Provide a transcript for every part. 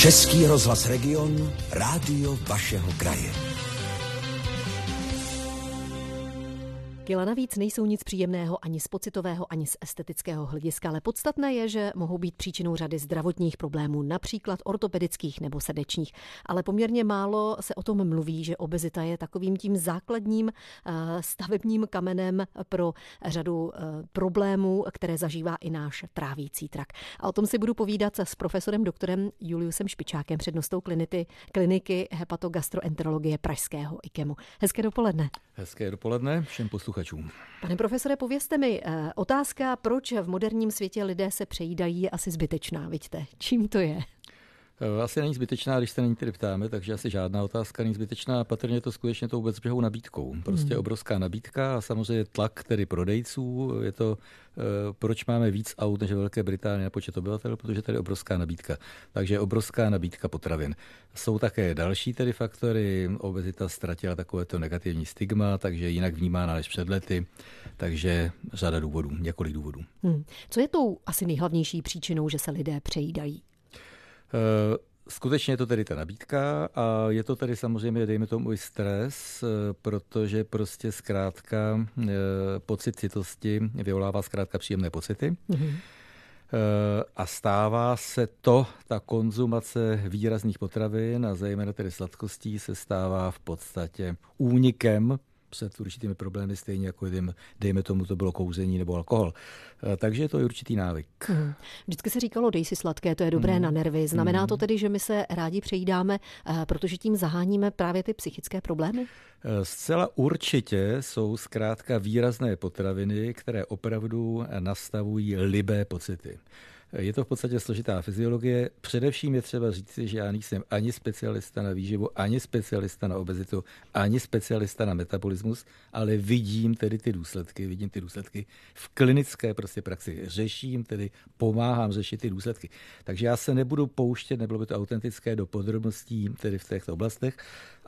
Český rozhlas Region, rádio vašeho kraje. Kila navíc nejsou nic příjemného ani z pocitového, ani z estetického hlediska, ale podstatné je, že mohou být příčinou řady zdravotních problémů, například ortopedických nebo srdečních. Ale poměrně málo se o tom mluví, že obezita je takovým tím základním eh, stavebním kamenem pro řadu eh, problémů, které zažívá i náš trávící trak. A o tom si budu povídat s profesorem doktorem Juliusem Špičákem, přednostou kliniky, kliniky hepatogastroenterologie Pražského IKEMu. Hezké dopoledne. Hezké dopoledne všem posluchačům. Pane profesore, povězte mi, eh, otázka, proč v moderním světě lidé se přejídají, je asi zbytečná, vidíte. Čím to je? Eh, asi není zbytečná, když se na ní tedy ptáme, takže asi žádná otázka není zbytečná. Patrně je to skutečně tou bezbřehou nabídkou. Prostě hmm. obrovská nabídka a samozřejmě tlak tedy prodejců. Je to, eh, proč máme víc aut než Velké Británie na počet obyvatel, protože tady je obrovská nabídka. Takže obrovská nabídka potravin. Jsou také další tedy faktory. Obezita ztratila takovéto negativní stigma, takže jinak vnímána než před lety. Takže řada důvodů, několik důvodů. Hmm. Co je tou asi nejhlavnější příčinou, že se lidé přejídají? Eh, skutečně je to tedy ta nabídka a je to tedy samozřejmě, dejme tomu, i stres, eh, protože prostě zkrátka eh, pocit citosti vyvolává zkrátka příjemné pocity. Mm-hmm. A stává se to, ta konzumace výrazných potravin a zejména tedy sladkostí se stává v podstatě únikem před určitými problémy, stejně jako jdem, dejme tomu, to bylo kouzení nebo alkohol. Eh, takže je to určitý návyk. Hmm. Vždycky se říkalo, dej si sladké, to je dobré hmm. na nervy. Znamená hmm. to tedy, že my se rádi přejídáme, eh, protože tím zaháníme právě ty psychické problémy? Eh, zcela určitě jsou zkrátka výrazné potraviny, které opravdu nastavují libé pocity. Je to v podstatě složitá fyziologie. Především je třeba říct, že já nejsem ani specialista na výživu, ani specialista na obezitu, ani specialista na metabolismus, ale vidím tedy ty důsledky, vidím ty důsledky v klinické prostě praxi. Řeším, tedy pomáhám řešit ty důsledky. Takže já se nebudu pouštět, nebylo by to autentické, do podrobností tedy v těchto oblastech,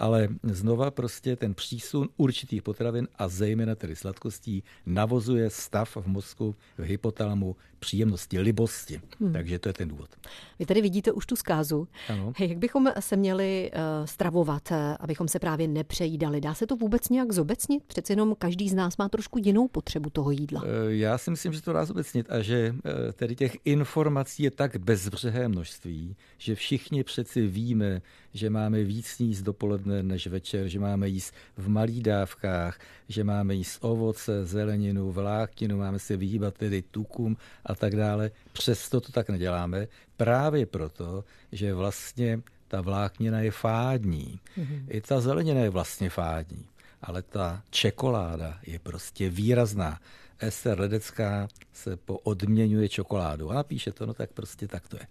ale znova prostě ten přísun určitých potravin a zejména tedy sladkostí navozuje stav v mozku, v hypotalamu příjemnosti, libosti. Hmm. Takže to je ten důvod. Vy tady vidíte už tu zkázu. Ano. Jak bychom se měli uh, stravovat, uh, abychom se právě nepřejídali? Dá se to vůbec nějak zobecnit? Přece jenom každý z nás má trošku jinou potřebu toho jídla. Uh, já si myslím, že to dá zobecnit a že uh, tedy těch informací je tak bezbřehé množství, že všichni přeci víme, že máme víc sníst dopoledne než večer, že máme jíst v malých dávkách, že máme jíst ovoce, zeleninu, vlákninu, máme se vyhýbat tedy tukům a tak dále. Přesto to tak neděláme, právě proto, že vlastně ta vláknina je fádní. Mm-hmm. I ta zelenina je vlastně fádní, ale ta čokoláda je prostě výrazná. Ester Ledecká se poodměňuje čokoládu a napíše to, no tak prostě tak to je.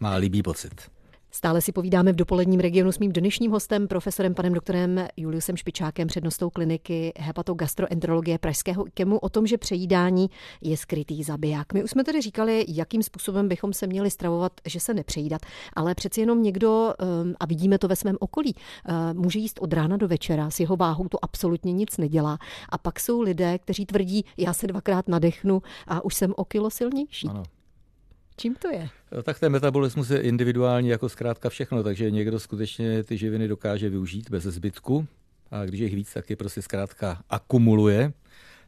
Má líbý pocit. Stále si povídáme v dopoledním regionu s mým dnešním hostem, profesorem panem doktorem Juliusem Špičákem, přednostou kliniky hepatogastroenterologie Pražského IKEMu o tom, že přejídání je skrytý zabiják. My už jsme tedy říkali, jakým způsobem bychom se měli stravovat, že se nepřejídat, ale přeci jenom někdo, ehm, a vidíme to ve svém okolí, ehm, může jíst od rána do večera, s jeho váhou to absolutně nic nedělá. A pak jsou lidé, kteří tvrdí, já se dvakrát nadechnu a už jsem o kilo silnější. Ano. Čím to je? Tak ten metabolismus je individuální jako zkrátka všechno, takže někdo skutečně ty živiny dokáže využít bez zbytku a když je víc, tak je prostě zkrátka akumuluje.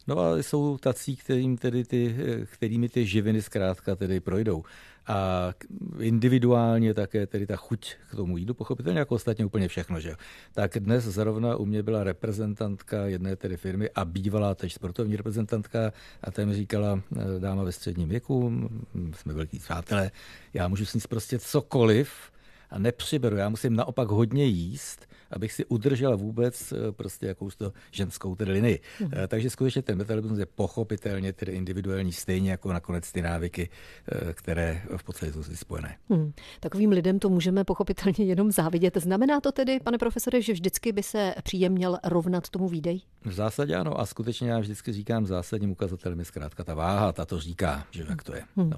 No a jsou tací, kterým tedy ty, kterými ty živiny zkrátka tedy projdou. A individuálně také tedy ta chuť k tomu jídlu, pochopitelně jako ostatně úplně všechno. Že? Tak dnes zrovna u mě byla reprezentantka jedné tedy firmy a bývalá teď sportovní reprezentantka a ta mi říkala, eh, dáma ve středním věku, jsme velký přátelé, já můžu sníst prostě cokoliv, a nepřiberu. Já musím naopak hodně jíst, abych si udržel vůbec eh, prostě jakous to ženskou tedy linii. Hmm. Takže skutečně ten metabolismus je pochopitelně tedy individuální, stejně jako nakonec ty návyky, eh, které v podstatě jsou si spojené. Hmm. Takovým lidem to můžeme pochopitelně jenom závidět. Znamená to tedy, pane profesore, že vždycky by se příjem měl rovnat tomu výdej? V zásadě ano a skutečně já vždycky říkám zásadním ukazatelem je zkrátka ta váha, ta to říká, že jak to je. Hmm. No.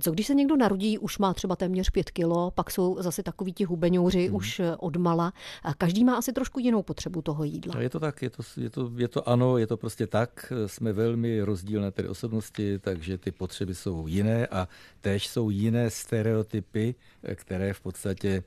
Co když se někdo narodí, už má třeba téměř pět kilo, pak jsou zase takoví ti hubeňouři hmm. už od mala. Každý každý má asi trošku jinou potřebu toho jídla. Je to tak, je to, je to, je to ano, je to prostě tak. Jsme velmi rozdílné tedy osobnosti, takže ty potřeby jsou jiné a též jsou jiné stereotypy, které v podstatě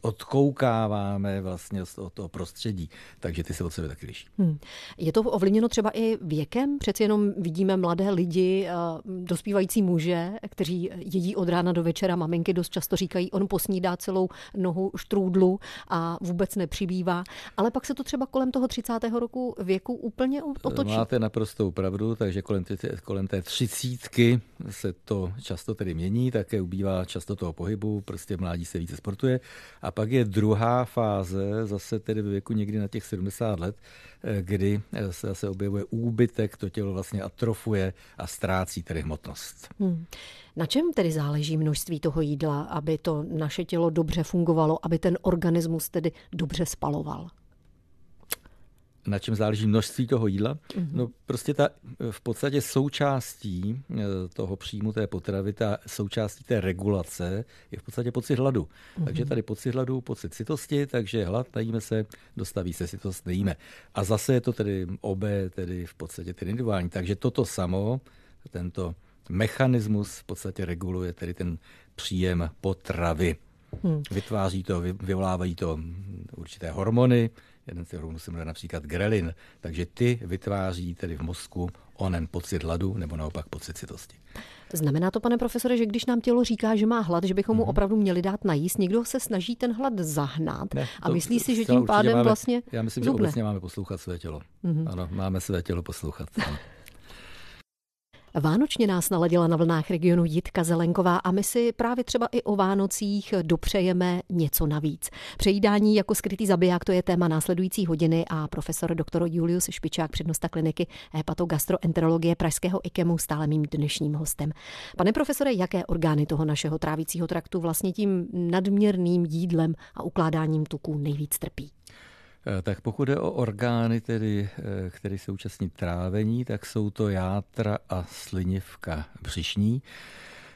odkoukáváme vlastně z toho, toho prostředí, takže ty se od sebe taky liší. Hmm. Je to ovlivněno třeba i věkem? Přeci jenom vidíme mladé lidi, dospívající muže, kteří jedí od rána do večera. Maminky dost často říkají, on posnídá celou nohu štrůdlu a vůbec nepřibývá. Ale pak se to třeba kolem toho 30. roku věku úplně otočí. Máte naprostou pravdu, takže kolem, kolem té třicítky se to často tedy mění, také ubývá často toho pohybu, prostě mládí se více sportuje. A pak je druhá fáze, zase tedy ve věku někdy na těch 70 let, eh, kdy eh, se zase objevuje úbytek, to tělo vlastně atrofuje a ztrácí tedy hmotnost. Hmm. Na čem tedy záleží množství toho jídla, aby to naše tělo dobře fungovalo, aby ten organismus tedy dobře spaloval? Na čem záleží množství toho jídla. Mm-hmm. No prostě ta v podstatě součástí eh, toho příjmu té potravy, ta součástí té regulace je v podstatě pocit hladu. Mm-hmm. Takže tady pocit hladu, pocit sytosti, takže hlad, najíme se, dostaví se sytost, nejíme. A zase je to tedy obé, tedy v podstatě tedy individuální. Takže toto samo, tento mechanismus v podstatě reguluje tedy ten příjem potravy. Hmm. Vytváří to, vyvolávají to určité hormony, jeden z těch hormonů se jmenuje například grelin, takže ty vytváří tedy v mozku onen pocit hladu nebo naopak pocit citosti. Znamená to, pane profesore, že když nám tělo říká, že má hlad, že bychom mu mm-hmm. opravdu měli dát najíst, někdo se snaží ten hlad zahnat ne, a myslí si, že tím pádem máme, vlastně. Já myslím, zubne. že obecně máme poslouchat své tělo. Mm-hmm. Ano, máme své tělo poslouchat. Ano. Vánočně nás naladila na vlnách regionu Jitka Zelenková a my si právě třeba i o Vánocích dopřejeme něco navíc. Přejídání jako skrytý zabiják to je téma následující hodiny a profesor dr. Julius Špičák, přednosta kliniky hepatogastroenterologie Pražského IKEMu, stále mým dnešním hostem. Pane profesore, jaké orgány toho našeho trávícího traktu vlastně tím nadměrným jídlem a ukládáním tuků nejvíc trpí? Eh, tak pokud jde o orgány, tedy, eh, které se účastní trávení, tak jsou to játra a slinivka břišní.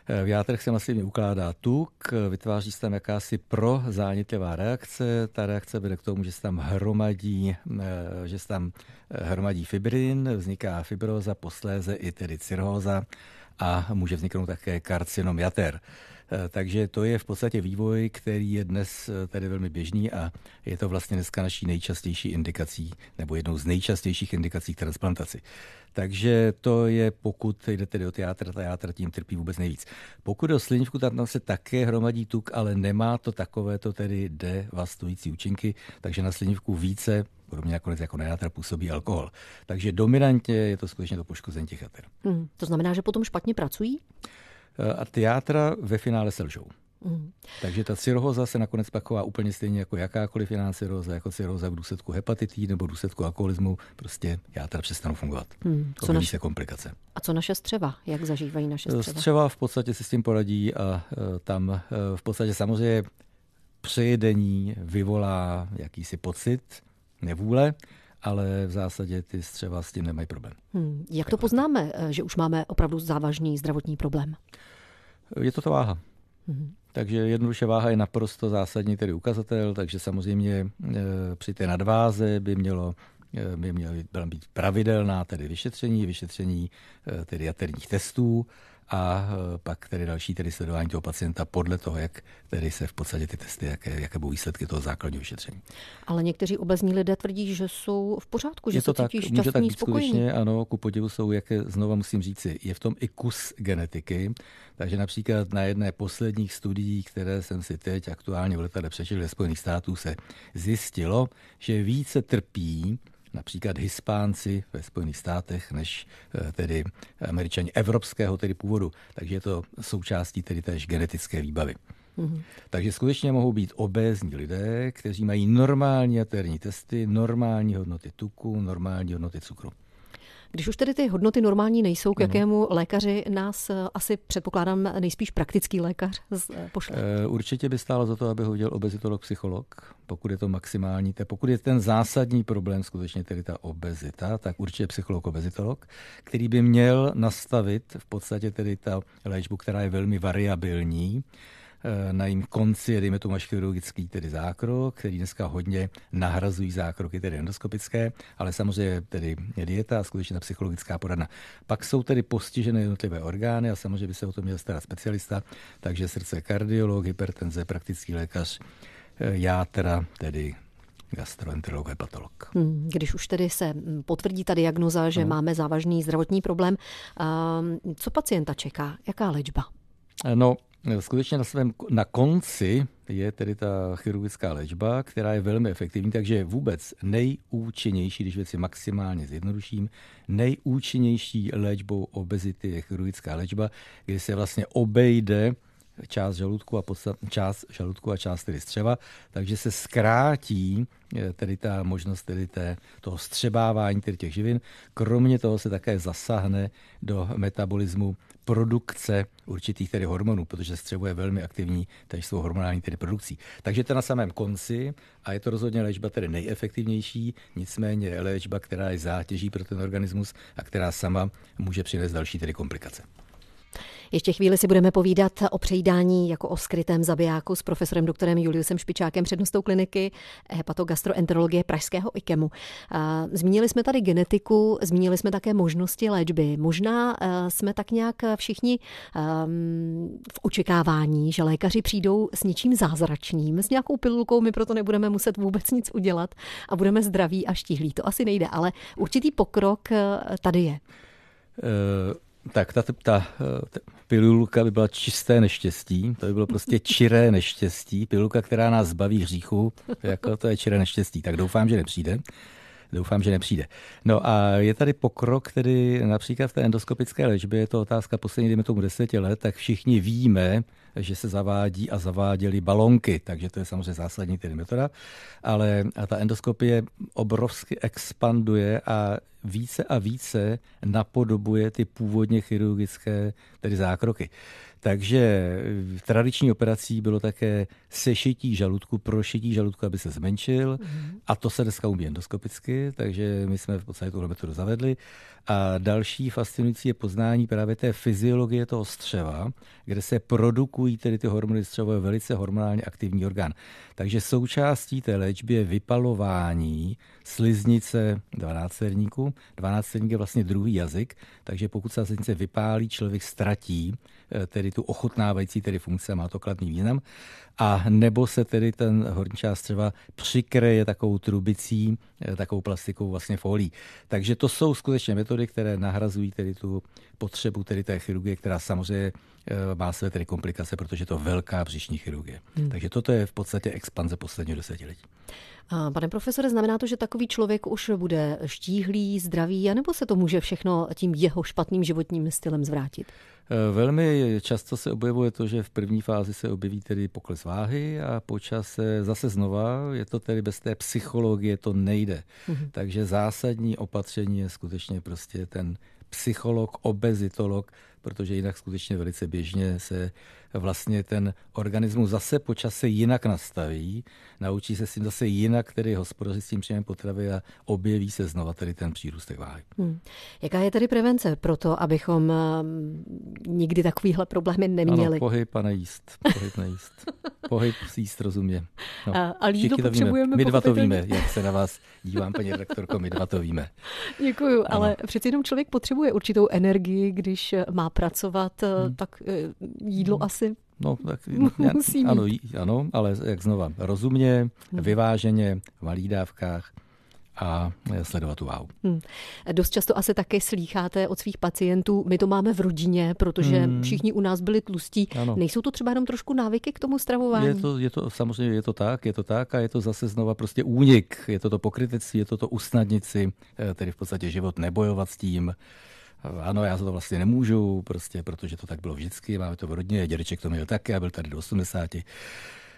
Eh, v játrech se masivně ukládá tuk, vytváří se tam jakási prozánětlivá reakce. Ta reakce vede k tomu, že se tam hromadí, že se tam hromadí fibrin, vzniká fibroza, posléze i tedy cirhóza a může vzniknout také karcinom jater. Eh, takže to je v podstatě vývoj, který je dnes eh, tady velmi běžný a je to vlastně dneska naší nejčastější indikací, nebo jednou z nejčastějších indikací k transplantaci. Takže to je, pokud jde tedy o teátr, ta játra tím trpí vůbec nejvíc. Pokud o slinivku, tam se také hromadí tuk, ale nemá to takovéto tedy devastující účinky, takže na slinivku více podobně nakonec jako na játra působí alkohol. Takže dominantně je to skutečně to poškození těch jater. Hmm, to znamená, že potom špatně pracují? Eh, a ty játra ve finále selžou. Mm. Takže ta cirhóza se nakonec pak chová úplně stejně jako jakákoliv jiná cirhóza, jako cirhóza v důsledku hepatití nebo v důsledku alkoholismu, prostě játra přestanou fungovat. Hmm. Co naše... se komplikace. A co naše střeva? Jak zažívají naše střeva? Střeva v podstatě si s tím poradí a uh, tam v podstatě samozřejmě přejedení vyvolá jakýsi pocit nevůle, ale v zásadě ty střeva s tím nemají problém. Hmm. Jak to poznáme, eh, že už máme opravdu závažný zdravotní problém? Je to ta váha. Hmm. Takže jednoduše váha je naprosto zásadní tedy ukazatel, takže samozřejmě e, při té nadváze by mělo e, by měla být pravidelná tedy vyšetření, vyšetření tedy jaterních testů a e, pak tedy další tedy sledování toho pacienta podle toho, jak tedy se v podstatě ty testy, jaké, jaké budou výsledky toho základního vyšetření. Ale někteří obezní lidé tvrdí, že jsou v pořádku, že je to se tak, cítí může tak být spokojení. skutečně, ano, ku podivu jsou, jak znova musím říci, je v tom i kus genetiky, takže například na jedné posledních studií, které jsem si teď aktuálně v letadle přečetl ve Spojených států, se zjistilo, že více trpí například Hispánci ve Spojených státech, než eh, tedy američani evropského tedy původu. Takže je to součástí tedy též genetické výbavy. Mm-hmm. Takže skutečně mohou být obézní lidé, kteří mají normální jaterní testy, normální hodnoty tuku, normální hodnoty cukru. Když už tedy ty hodnoty normální nejsou, k mhm. jakému lékaři nás eh, asi předpokládám nejspíš praktický lékař eh, pošle? Eh, určitě by stálo za to, aby ho viděl obezitolog, psycholog, pokud je to maximální. Pokud je ten zásadní problém skutečně tedy ta obezita, tak určitě psycholog, obezitolog, který by měl nastavit v podstatě tedy ta léčbu, která je velmi variabilní, na jím konci je, dejme tomu, až chirurgický tedy zákrok, který dneska hodně nahrazují zákroky tedy endoskopické, ale samozřejmě tedy dieta a skutečně ta psychologická poradna. Pak jsou tedy postižené jednotlivé orgány a samozřejmě by se o to měl starat specialista, takže srdce kardiolog, hypertenze, praktický lékař, eh, já teda tedy gastroenterolog, hepatolog. Hmm, když už tedy se potvrdí ta diagnoza, že no. máme závažný zdravotní problém, co pacienta čeká? Jaká léčba? No, skutečně na svém na konci je tedy ta chirurgická léčba, která je velmi efektivní, takže vůbec nejúčinnější, když věci maximálně zjednoduším, nejúčinnější léčbou obezity je chirurgická léčba, kdy se vlastně obejde část žaludku a podstat, část žaludku a část tedy střeva, takže se zkrátí eh, tedy ta možnost tedy té, toho střebávání tedy těch živin. Kromě toho se také zasahne do metabolismu produkce určitých tedy hormonů, protože střevo je velmi aktivní tež svou hormonální tedy produkcí. Takže to je na samém konci a je to rozhodně léčba tedy nejefektivnější, nicméně léčba, která je zátěží pro ten organismus a která sama může přinést další tedy komplikace. Ještě chvíli si budeme povídat o přejídání jako o skrytém zabijáku s profesorem doktorem Juliusem Špičákem, přednostou kliniky hepatogastroenterologie Pražského IKEMu. Zmínili jsme tady genetiku, zmínili jsme také možnosti léčby. Možná e, jsme tak nějak všichni ehm, v očekávání, že lékaři přijdou s něčím zázračným, s nějakou pilulkou, my proto nebudeme muset vůbec nic udělat a budeme zdraví a štíhlí. To asi nejde, ale určitý pokrok e, tady je. Uh tak ta, ta, ta pilulka by byla čisté neštěstí, to by bylo prostě čiré neštěstí, pilulka, která nás zbaví hříchu, jako to je čiré neštěstí, tak doufám, že nepřijde. Doufám, že nepřijde. No a je tady pokrok, který například v té endoskopické léčbě, je to otázka poslední, dejme tomu deseti let, tak všichni víme, že se zavádí a zaváděly balonky, takže to je samozřejmě zásadní tedy metoda, ale a ta endoskopie obrovsky expanduje a více a více napodobuje ty původně chirurgické tedy zákroky. Takže v tradiční operací bylo také sešití žaludku, prošití žaludku, aby se zmenšil. Mm. A to se dneska umí endoskopicky, takže my jsme v podstatě tuhle metodu zavedli. A další fascinující je poznání právě té fyziologie toho střeva, kde se produkují tedy ty hormony střevo je velice hormonálně aktivní orgán. Takže součástí té léčby je vypalování sliznice 12 serníku. 12 serník je vlastně druhý jazyk, takže pokud se sliznice vypálí, člověk ztratí tedy tu ochutnávající tedy funkce, má to kladný význam a nebo se tedy ten horní část třeba přikreje takovou trubicí, eh, takovou plastikou vlastně folí. Takže to jsou skutečně metody, které nahrazují tedy tu potřebu tedy té chirurgie, která samozřejmě eh, má své tedy komplikace, protože je to velká břišní chirurgie. Hmm. Takže toto je v podstatě expanze posledního desetiletí. Pane profesore, znamená to, že takový člověk už bude štíhlý, zdravý, anebo se to může všechno tím jeho špatným životním stylem zvrátit? Eh, velmi často se objevuje to, že v první fázi se objeví tedy pokles váhy a po čase zase znova, je to tedy bez té psychologie, to nejde. Mm-hmm. Takže zásadní opatření je skutečně prostě ten psycholog, obezitolog, protože jinak skutečně velice běžně se vlastně ten organismus zase po čase jinak nastaví, naučí se s tím zase jinak tedy hospodařit s tím příjmem potravy a objeví se znova tedy ten přírůstek váhy. Hmm. Jaká je tedy prevence pro to, abychom um, nikdy takovýhle problémy neměli? Ano, pohyb a nejíst. Pohyb nejíst. pohyb jíst rozumně. No, a, jídlo potřebujeme My dva to víme, jak se na vás dívám, paní redaktorko, my dva to víme. Děkuju, ano. ale přeci jenom člověk potřebuje určitou energii, když má pracovat, hmm. tak eh, jídlo hmm. asi No, tak, Musí ano, ano, ale jak znova, rozumně, hmm. vyváženě, v malých dávkách a sledovat tu váhu. Hmm. Dost často asi také slýcháte od svých pacientů, my to máme v rodině, protože hmm. všichni u nás byli tlustí. Ano. Nejsou to třeba jenom trošku návyky k tomu stravování? Je to, je to, samozřejmě je to tak, je to tak a je to zase znova prostě únik. Je to to pokrytectví, je to to usnadnit si, eh, tedy v podstatě život nebojovat s tím. Ano, já za to vlastně nemůžu, prostě, protože to tak bylo vždycky, máme to v rodině, dědeček to měl taky a byl tady do 80.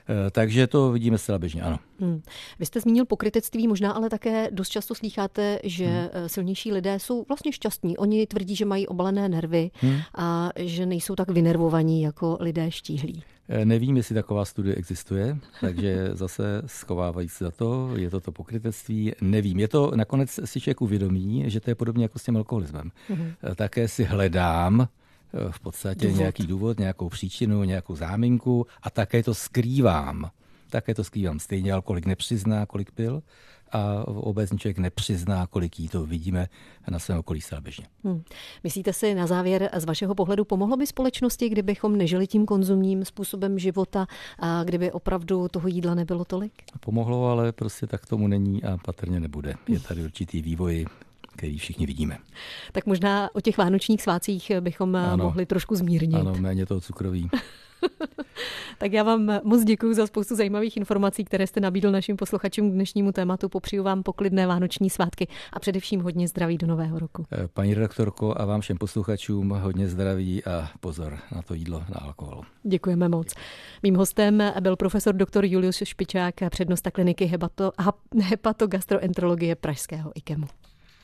Eh, takže to vidíme zcela běžně, ano. Hmm. Vy jste zmínil pokrytectví, možná ale také dost často slýcháte, že hmm. Eh, silnější lidé jsou vlastně šťastní. Oni tvrdí, že mají obalené nervy hmm. a že nejsou tak vynervovaní jako lidé štíhlí. Eh, nevím, jestli taková studie existuje, takže zase schovávají se za to, je to to pokrytectví, nevím. Je to, nakonec si člověk uvědomí, že to je podobně jako s tím alkoholismem. Mm-hmm. Také si hledám v podstatě důvod. nějaký důvod, nějakou příčinu, nějakou záminku a také to skrývám. Také to skrývám. Stejně alkoholik nepřizná, kolik pil a obecně člověk nepřizná, kolik jí to vidíme na svém okolí zcela běžně. Hmm. Myslíte si na závěr z vašeho pohledu, pomohlo by společnosti, kdybychom nežili tím konzumním způsobem života a kdyby opravdu toho jídla nebylo tolik? Pomohlo, ale prostě tak tomu není a patrně nebude. Je tady určitý vývoj který všichni vidíme. Tak možná o těch vánočních svácích bychom ano, mohli trošku zmírnit. Ano, méně toho cukroví. tak já vám moc děkuji za spoustu zajímavých informací, které jste nabídl našim posluchačům k dnešnímu tématu. Popřiju vám poklidné vánoční svátky a především hodně zdraví do nového roku. Eh, paní redaktorko a vám všem posluchačům hodně zdraví a pozor na to jídlo, na alkohol. Děkujeme moc. Mým hostem byl profesor dr. Julius Špičák, přednosta kliniky hepato, hepatogastroenterologie Pražského IKEMu.